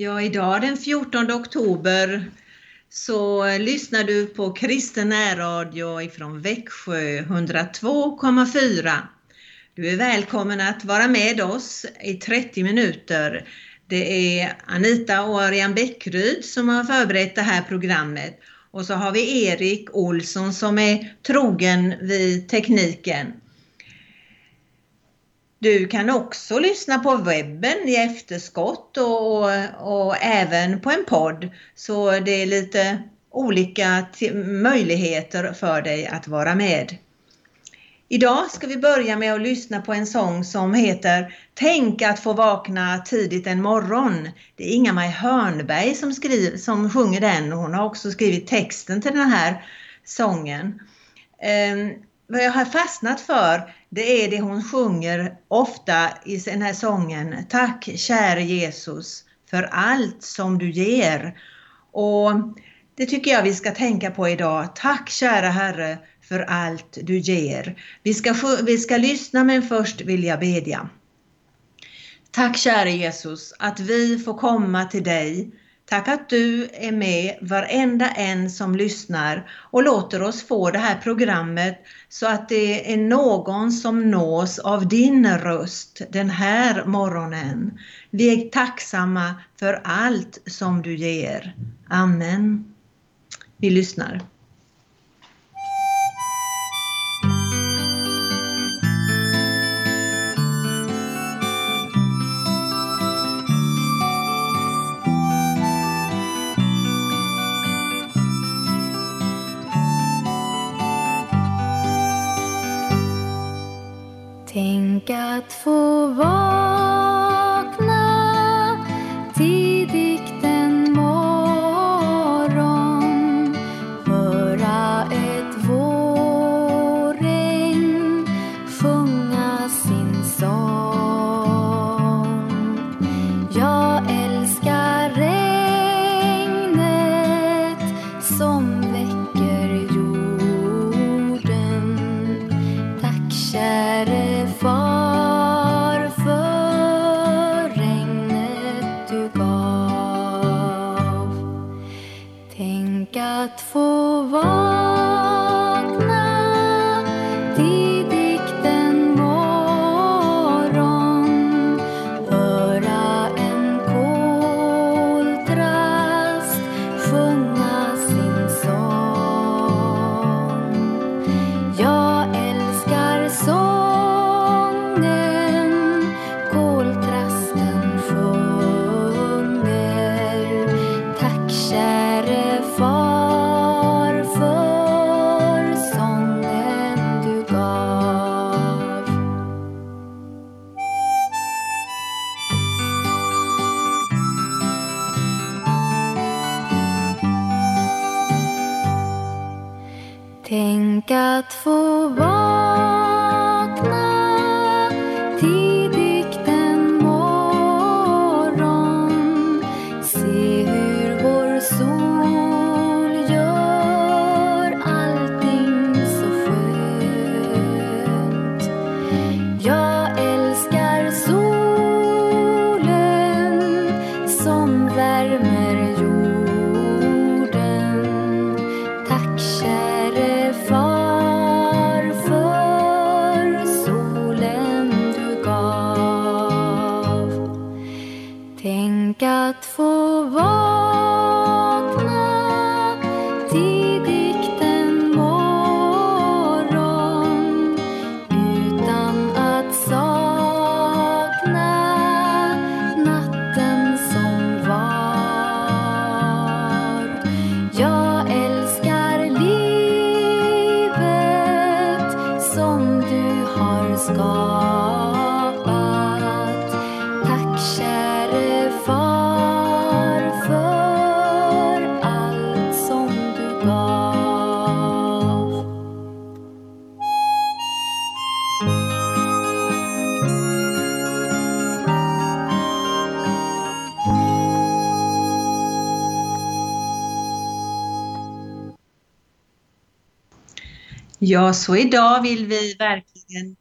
Ja, idag den 14 oktober så eh, lyssnar du på Kristen närradio ifrån Växjö 102,4. Du är välkommen att vara med oss i 30 minuter. Det är Anita och Örjan Bäckryd som har förberett det här programmet och så har vi Erik Olsson som är trogen vid tekniken. Du kan också lyssna på webben i efterskott och, och, och även på en podd. Så det är lite olika möjligheter för dig att vara med. Idag ska vi börja med att lyssna på en sång som heter Tänk att få vakna tidigt en morgon. Det är Inga-Maj Hörnberg som, skriver, som sjunger den och hon har också skrivit texten till den här sången. Eh, vad jag har fastnat för det är det hon sjunger ofta i den här sången. Tack käre Jesus för allt som du ger. Och det tycker jag vi ska tänka på idag. Tack kära Herre för allt du ger. Vi ska, vi ska lyssna men först vill jag bedja. Tack käre Jesus att vi får komma till dig Tack att du är med varenda en som lyssnar och låter oss få det här programmet så att det är någon som nås av din röst den här morgonen. Vi är tacksamma för allt som du ger. Amen. Vi lyssnar. Att få vakna som du har skapat. Ja, så idag vill vi verkligen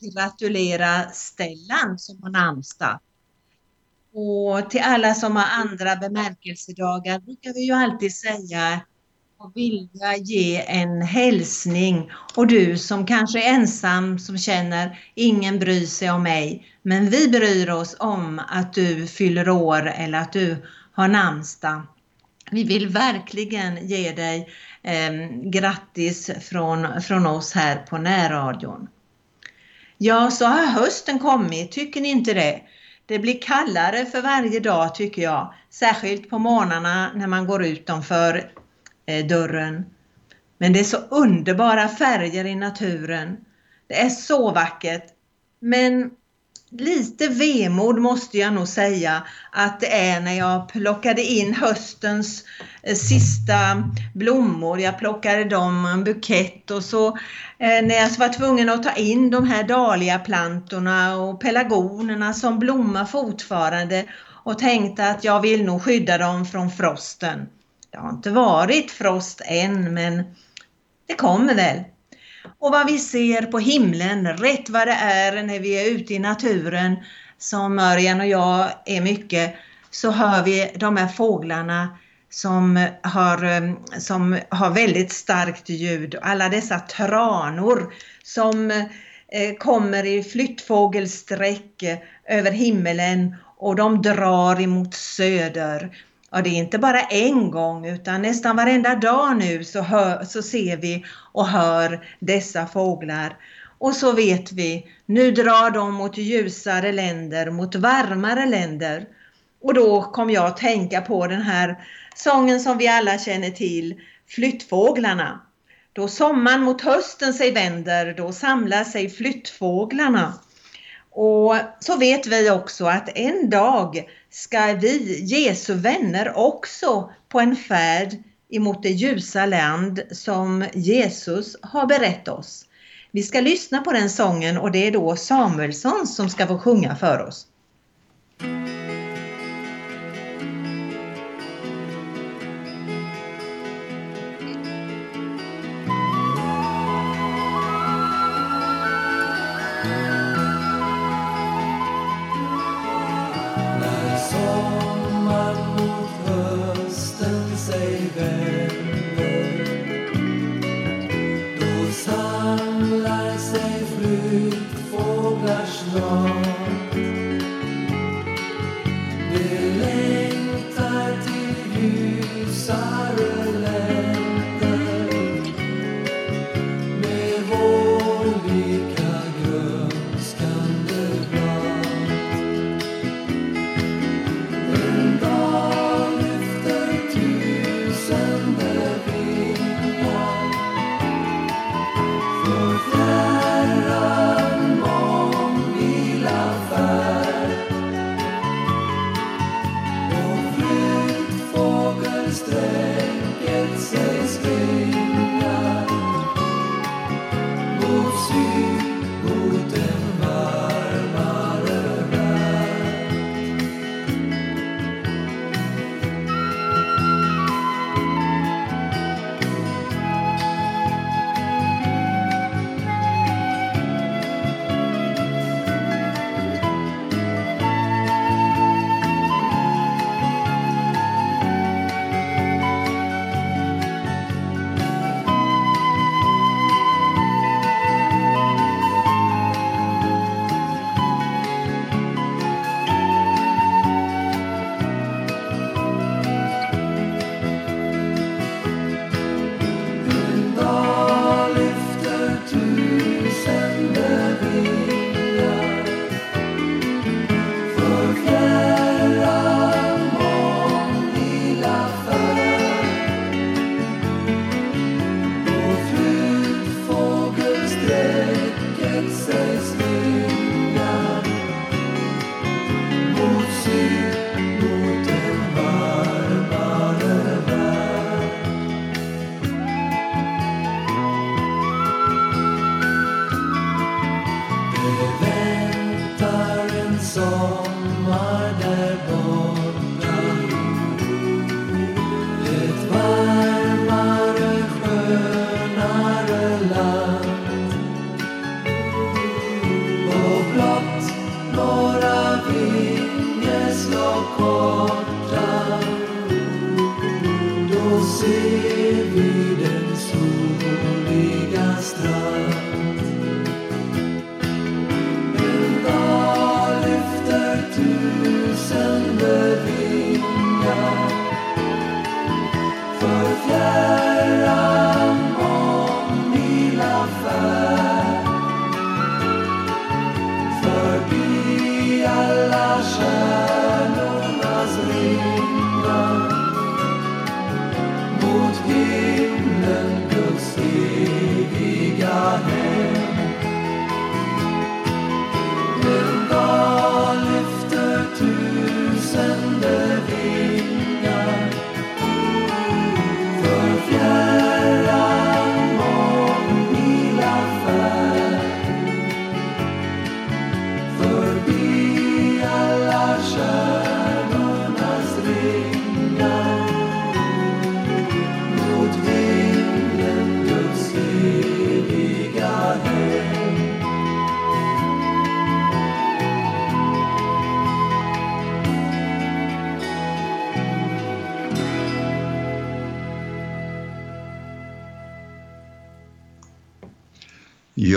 gratulera Stellan som har namnsdag. Och till alla som har andra bemärkelsedagar brukar vi ju alltid säga och vilja ge en hälsning. Och du som kanske är ensam som känner ingen bryr sig om mig. Men vi bryr oss om att du fyller år eller att du har namnsdag. Vi vill verkligen ge dig eh, grattis från, från oss här på närradion. Ja, så har hösten kommit, tycker ni inte det? Det blir kallare för varje dag tycker jag, särskilt på morgnarna när man går utanför eh, dörren. Men det är så underbara färger i naturen. Det är så vackert. Men lite vemod måste jag nog säga att det är när jag plockade in höstens eh, sista blommor. Jag plockade dem en bukett och så eh, när jag var tvungen att ta in de här dahliaplantorna och pelargonerna som blommar fortfarande och tänkte att jag vill nog skydda dem från frosten. Det har inte varit frost än men det kommer väl. Och vad vi ser på himlen, rätt vad det är när vi är ute i naturen, som Örjan och jag är mycket, så hör vi de här fåglarna som har, eh, som har väldigt starkt ljud. Alla dessa tranor som eh, kommer i flyttfågelsträck eh, över himmelen och de drar emot söder. Ja, det är inte bara en gång utan nästan varenda dag nu så, hör, så ser vi och hör dessa fåglar. Och så vet vi, nu drar de mot ljusare länder, mot varmare länder. Och då kom jag att tänka på den här sången som vi alla känner till, Flyttfåglarna. Då sommaren mot hösten sig vänder, då samlar sig flyttfåglarna. Och så vet vi också att en dag ska vi, Jesu vänner, också på en färd emot det ljusa land som Jesus har berett oss. Vi ska lyssna på den sången och det är då Samuelsson som ska få sjunga för oss. Några då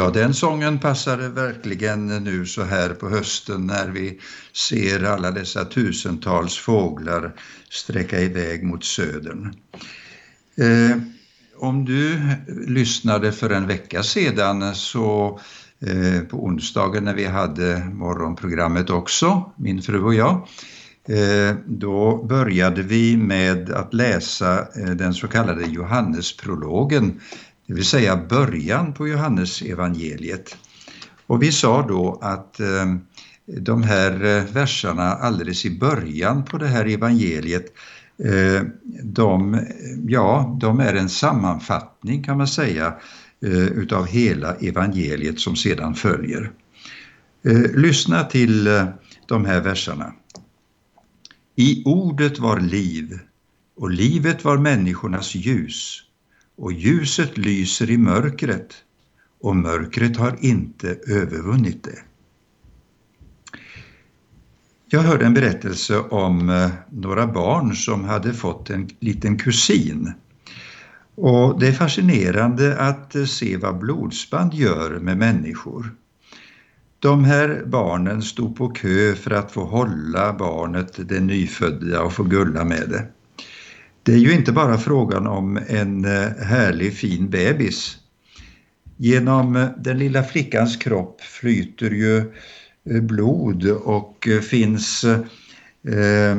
Ja, den sången passar verkligen nu så här på hösten när vi ser alla dessa tusentals fåglar sträcka iväg mot södern. Eh, om du lyssnade för en vecka sedan så eh, på onsdagen när vi hade morgonprogrammet också, min fru och jag, eh, då började vi med att läsa eh, den så kallade Johannesprologen det vill säga början på Johannes evangeliet. Och vi sa då att eh, de här eh, verserna alldeles i början på det här evangeliet, eh, de, ja, de är en sammanfattning kan man säga utav hela evangeliet som sedan följer. Lyssna till de här verserna. I ordet var liv och livet var människornas ljus och ljuset lyser i mörkret och mörkret har inte övervunnit det. Jag hörde en berättelse om eh, några barn som hade fått en liten kusin. Och det är fascinerande att eh, se vad blodsband gör med människor. De här barnen stod på kö för att få hålla barnet, det nyfödda, och få gulla med det. Det är ju inte bara frågan om en eh, härlig fin bebis. Genom eh, den lilla flickans kropp flyter ju eh, blod och finns eh,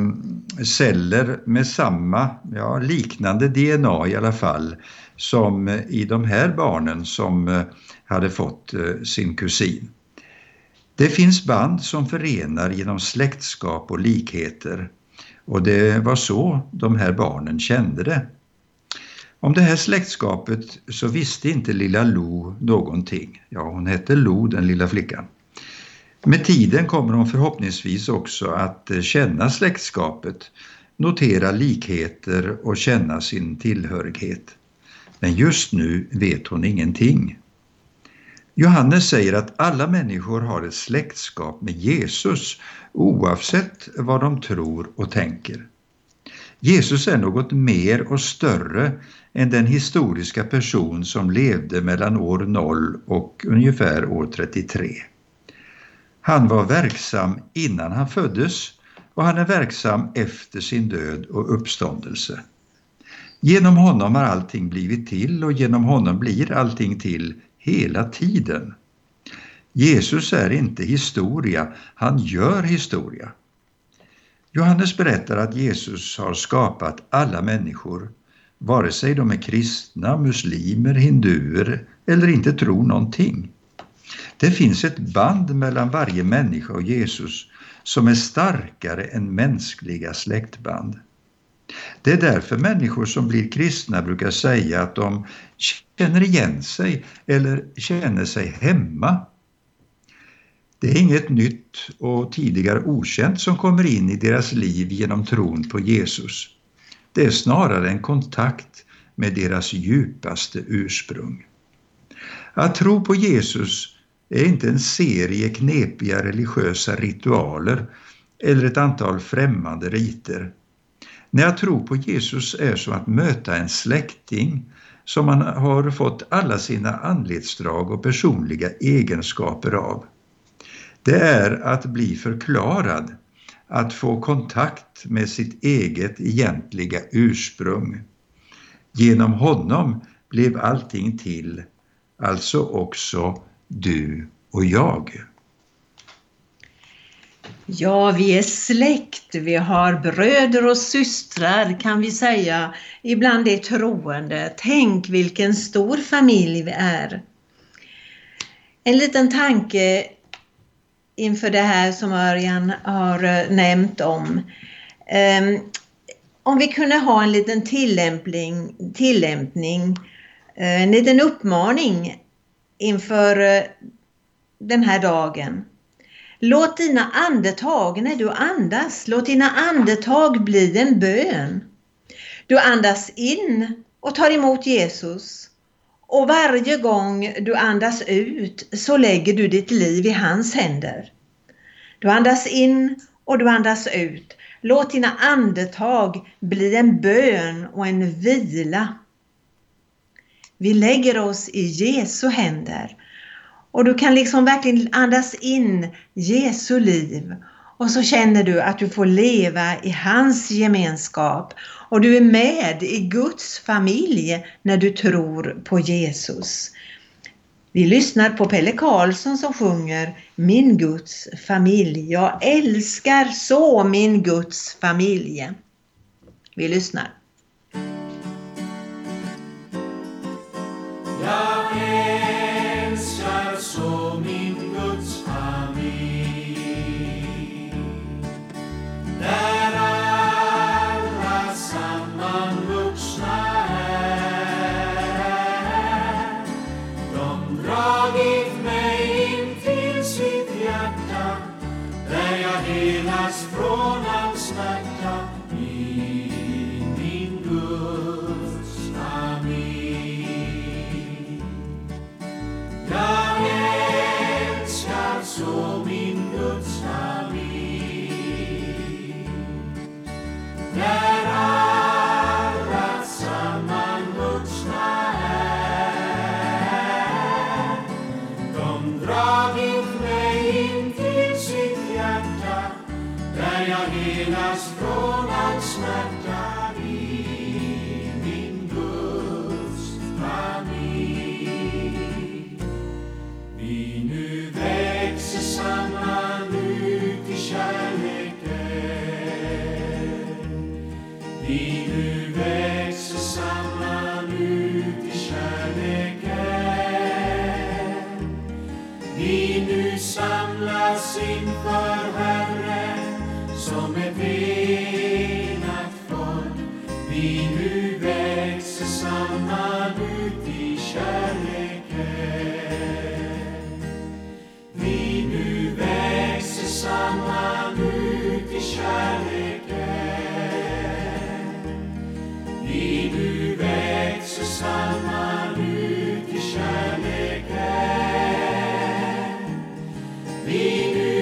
celler med samma, ja, liknande DNA i alla fall, som i de här barnen som hade fått sin kusin. Det finns band som förenar genom släktskap och likheter och det var så de här barnen kände det. Om det här släktskapet så visste inte lilla Lo någonting. Ja, hon hette Lo, den lilla flickan. Med tiden kommer hon förhoppningsvis också att eh, känna släktskapet, notera likheter och känna sin tillhörighet. Men just nu vet hon ingenting. Johannes säger att alla människor har ett släktskap med Jesus oavsett vad de tror och tänker. Jesus är något mer och större än den historiska person som levde mellan år 0 och ungefär år 33. Han var verksam innan han föddes och han är verksam efter sin död och uppståndelse. Genom honom har allting blivit till och genom honom blir allting till hela tiden. Jesus är inte historia, han gör historia. Johannes berättar att Jesus har skapat alla människor, vare sig de är kristna, muslimer, hinduer eller inte tror någonting. Det finns ett band mellan varje människa och Jesus som är starkare än mänskliga släktband. Det är därför människor som blir kristna brukar säga att de känner igen sig eller känner sig hemma. Det är inget nytt och tidigare okänt som kommer in i deras liv genom tron på Jesus. Det är snarare en kontakt med deras djupaste ursprung. Att tro på Jesus är inte en serie knepiga religiösa ritualer eller ett antal främmande riter. När jag tror på Jesus är som att möta en släkting som man har fått alla sina anletsdrag och personliga egenskaper av. Det är att bli förklarad, att få kontakt med sitt eget egentliga ursprung. Genom honom blev allting till, alltså också du och jag. Ja, vi är släkt, vi har bröder och systrar kan vi säga ibland är troende. Tänk vilken stor familj vi är. En liten tanke inför det här som Örjan har eh, nämnt om. Ehm, om vi kunde ha en liten tillämpning, tillämpning en liten uppmaning inför eh, den här dagen. Låt dina andetag, när du andas, låt dina andetag bli en bön. Du andas in och tar emot Jesus. Och varje gång du andas ut så lägger du ditt liv i hans händer. Du andas in och du andas ut. Låt dina andetag bli en bön och en vila. Vi lägger oss i Jesu händer och du kan liksom verkligen andas in Jesu liv. Och så känner du att du får leva i hans gemenskap. Och du är med i Guds familj när du tror på Jesus. Vi lyssnar på Pelle Karlsson som sjunger Min Guds familj. Jag älskar så min Guds familj. Vi lyssnar.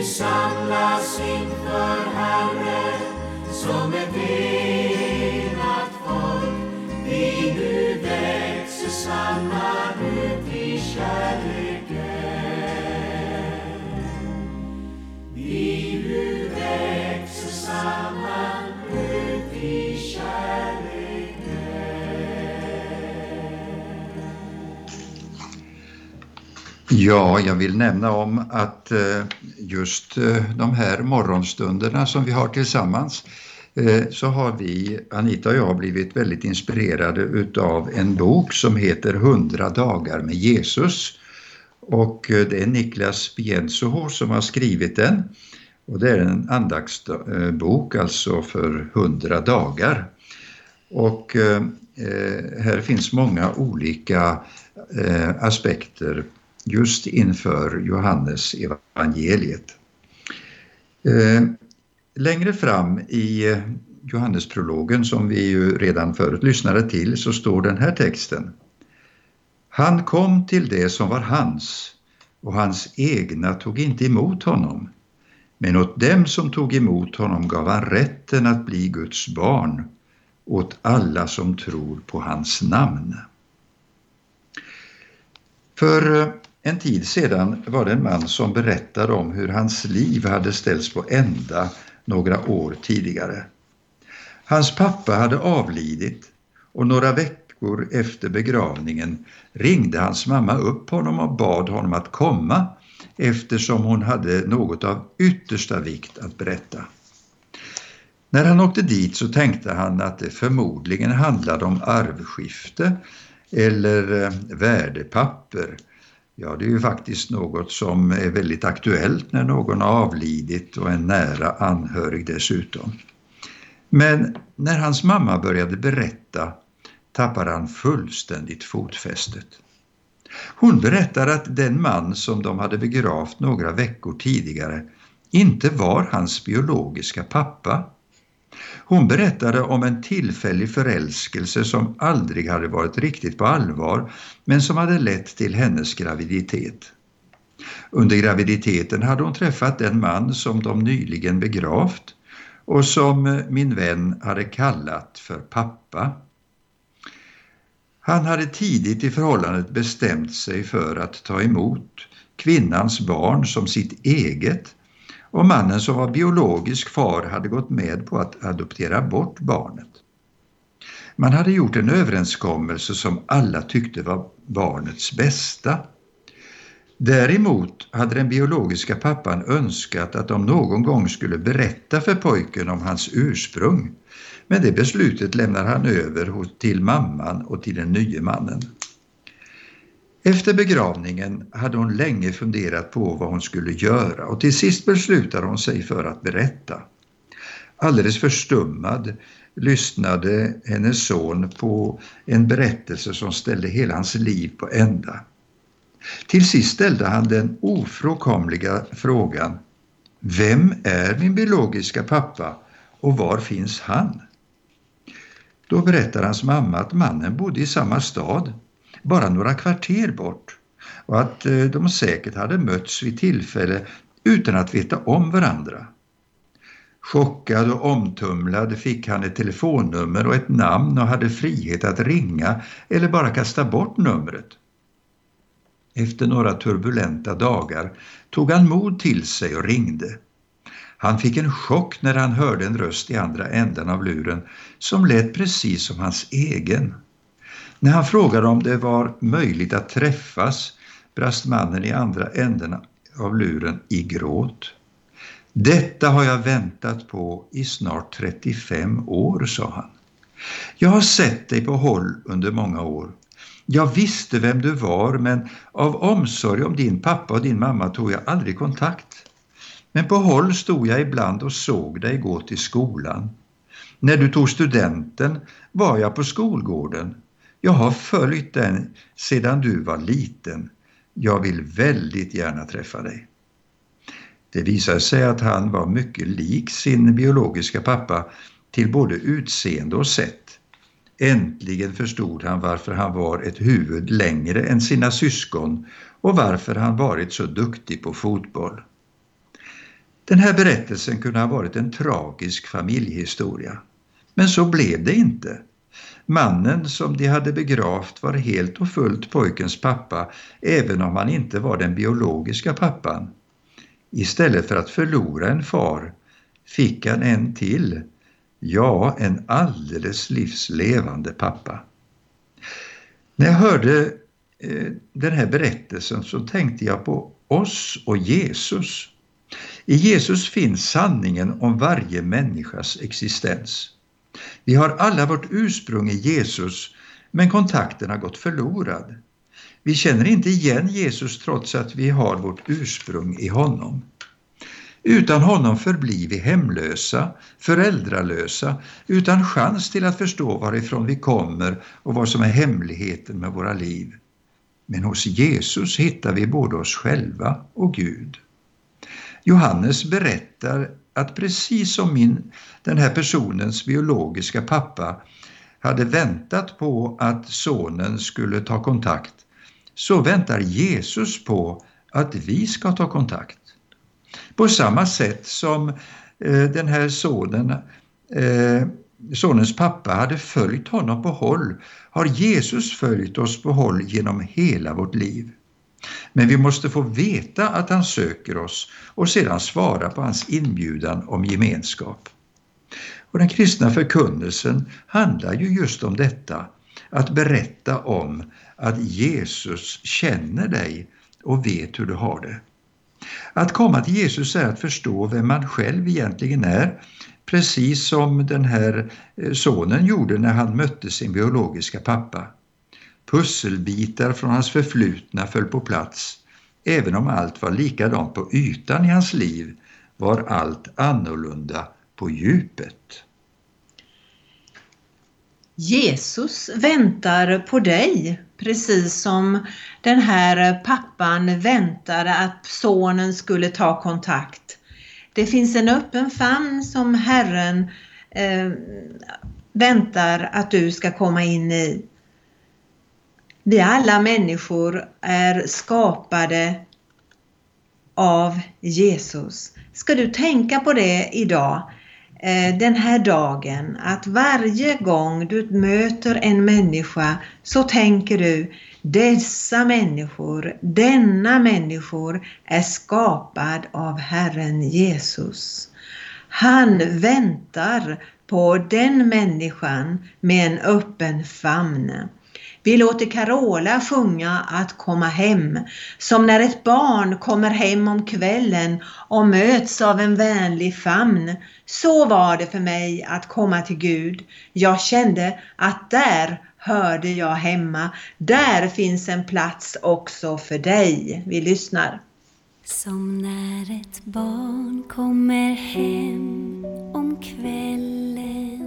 Samlas inför Herren som ett Ja, jag vill nämna om att eh, just eh, de här morgonstunderna som vi har tillsammans eh, så har vi, Anita och jag, blivit väldigt inspirerade utav en bok som heter 100 dagar med Jesus. Och det är Niklas Biensoho som har skrivit den. Och det är en andaktsbok alltså för 100 dagar. Och här finns många olika aspekter just inför Johannes evangeliet. Eh, längre fram i Johannesprologen som vi ju redan förut lyssnade till så står den här texten. Han kom till det som var hans och hans egna tog inte emot honom. Men åt dem som tog emot honom gav han rätten att bli Guds barn, åt alla som tror på hans namn. För eh, en tid sedan var det en man som berättade om hur hans liv hade ställts på ända några år tidigare. Hans pappa hade avlidit och några veckor efter begravningen ringde hans mamma upp honom och bad honom att komma eftersom hon hade något av yttersta vikt att berätta. När han åkte dit så tänkte han att det förmodligen handlade om arvskifte eller eh, värdepapper. Ja, det är ju faktiskt något som är väldigt aktuellt när någon har avlidit och en nära anhörig dessutom. Men när hans mamma började berätta tappade han fullständigt fotfästet. Hon berättar att den man som de hade begravt några veckor tidigare inte var hans biologiska pappa. Hon berättade om en tillfällig förälskelse som aldrig hade varit riktigt på allvar men som hade lett till hennes graviditet. Under graviditeten hade hon träffat den man som de nyligen begravt och som min vän hade kallat för pappa. Han hade tidigt i förhållandet bestämt sig för att ta emot kvinnans barn som sitt eget och mannen som var biologisk far hade gått med på att adoptera bort barnet. Man hade gjort en överenskommelse som alla tyckte var barnets bästa. Däremot hade den biologiska pappan önskat att de någon gång skulle berätta för pojken om hans ursprung men det beslutet lämnar han över till mamman och till den nye mannen. Efter begravningen hade hon länge funderat på vad hon skulle göra och till sist beslutade hon sig för att berätta. Alldeles förstummad lyssnade hennes son på en berättelse som ställde hela hans liv på ända. Till sist ställde han den ofrånkomliga frågan Vem är min biologiska pappa och var finns han? Då berättar hans mamma att mannen bodde i samma stad, bara några kvarter bort och att eh, de säkert hade mötts vid tillfälle utan att veta om varandra. Chockad och omtumlad fick han ett telefonnummer och ett namn och hade frihet att ringa eller bara kasta bort numret. Efter några turbulenta dagar tog han mod till sig och ringde. Han fick en chock när han hörde en röst i andra änden av luren som lät precis som hans egen. När han frågade om det var möjligt att träffas brast mannen i andra änden av luren i gråt. Detta har jag väntat på i snart 35 år, sa han. Jag har sett dig på håll under många år. Jag visste vem du var men av omsorg om din pappa och din mamma tog jag aldrig kontakt. Men på håll stod jag ibland och såg dig gå till skolan. När du tog studenten var jag på skolgården. Jag har följt den sedan du var liten. Jag vill väldigt gärna träffa dig. Det visade sig att han var mycket lik sin biologiska pappa till både utseende och sätt. Äntligen förstod han varför han var ett huvud längre än sina syskon och varför han varit så duktig på fotboll. Den här berättelsen kunde ha varit en tragisk familjehistoria. Men så blev det inte. Mannen som de hade begravt var helt och fullt pojkens pappa även om han inte var den biologiska pappan. Istället för att förlora en far fick han en till, ja en alldeles livslevande pappa. När jag hörde eh, den här berättelsen så tänkte jag på oss och Jesus. I Jesus finns sanningen om varje människas existens. Vi har alla vårt ursprung i Jesus, men kontakten har gått förlorad. Vi känner inte igen Jesus trots att vi har vårt ursprung i honom. Utan honom förblir vi hemlösa, föräldralösa, utan chans till att förstå varifrån vi kommer och vad som är hemligheten med våra liv. Men hos Jesus hittar vi både oss själva och Gud. Johannes berättar att precis som min, den här personens biologiska pappa hade väntat på att sonen skulle ta kontakt så väntar Jesus på att vi ska ta kontakt. På samma sätt som eh, den här sonen, eh, sonens pappa hade följt honom på håll har Jesus följt oss på håll genom hela vårt liv. Men vi måste få veta att han söker oss och sedan svara på hans inbjudan om gemenskap. Och den kristna förkunnelsen handlar ju just om detta, att berätta om att Jesus känner dig och vet hur du har det. Att komma till Jesus är att förstå vem man själv egentligen är, precis som den här eh, sonen gjorde när han mötte sin biologiska pappa. Pusselbitar från hans förflutna föll på plats. Även om allt var likadant på ytan i hans liv var allt annorlunda på djupet. Jesus väntar på dig, precis som den här pappan väntade att sonen skulle ta kontakt. Det finns en öppen famn som Herren eh, väntar att du ska komma in i. Vi alla människor är skapade av Jesus. Ska du tänka på det idag? Eh, den här dagen att varje gång du möter en människa så tänker du dessa människor, denna människor är skapad av Herren Jesus. Han väntar på den människan med en öppen famn. Vi låter Carola sjunga att komma hem, som när ett barn kommer hem om kvällen och möts av en vänlig famn. Så var det för mig att komma till Gud. Jag kände att där hörde jag hemma. Där finns en plats också för dig. Vi lyssnar. Som när ett barn kommer hem om kvällen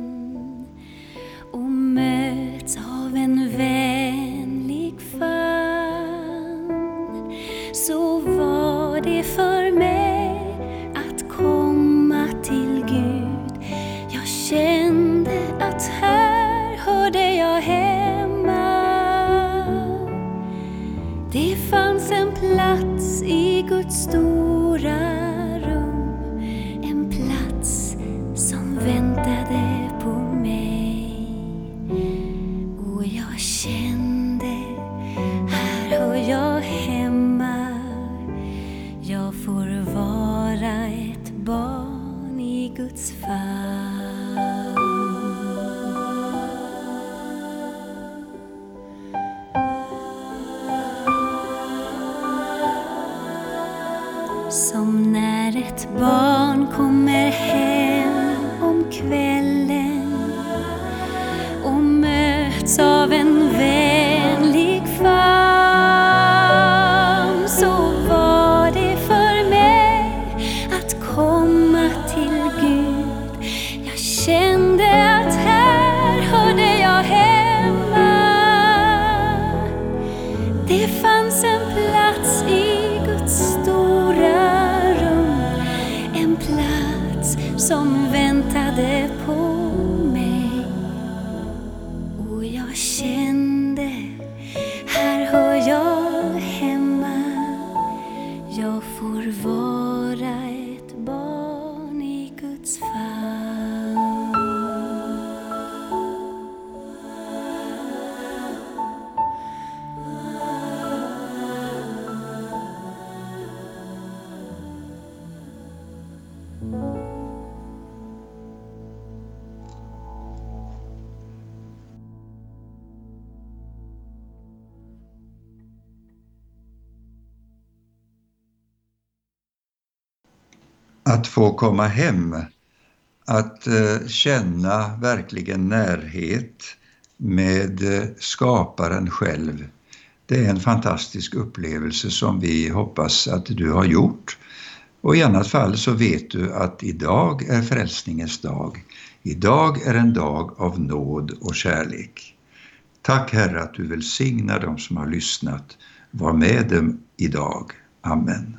och möts av en vän Som när ett barn kommer. Att få komma hem, att eh, känna verkligen närhet med eh, skaparen själv. Det är en fantastisk upplevelse som vi hoppas att du har gjort. Och i annat fall så vet du att idag är frälsningens dag. Idag är en dag av nåd och kärlek. Tack Herre att du välsignar dem som har lyssnat. Var med dem idag. Amen.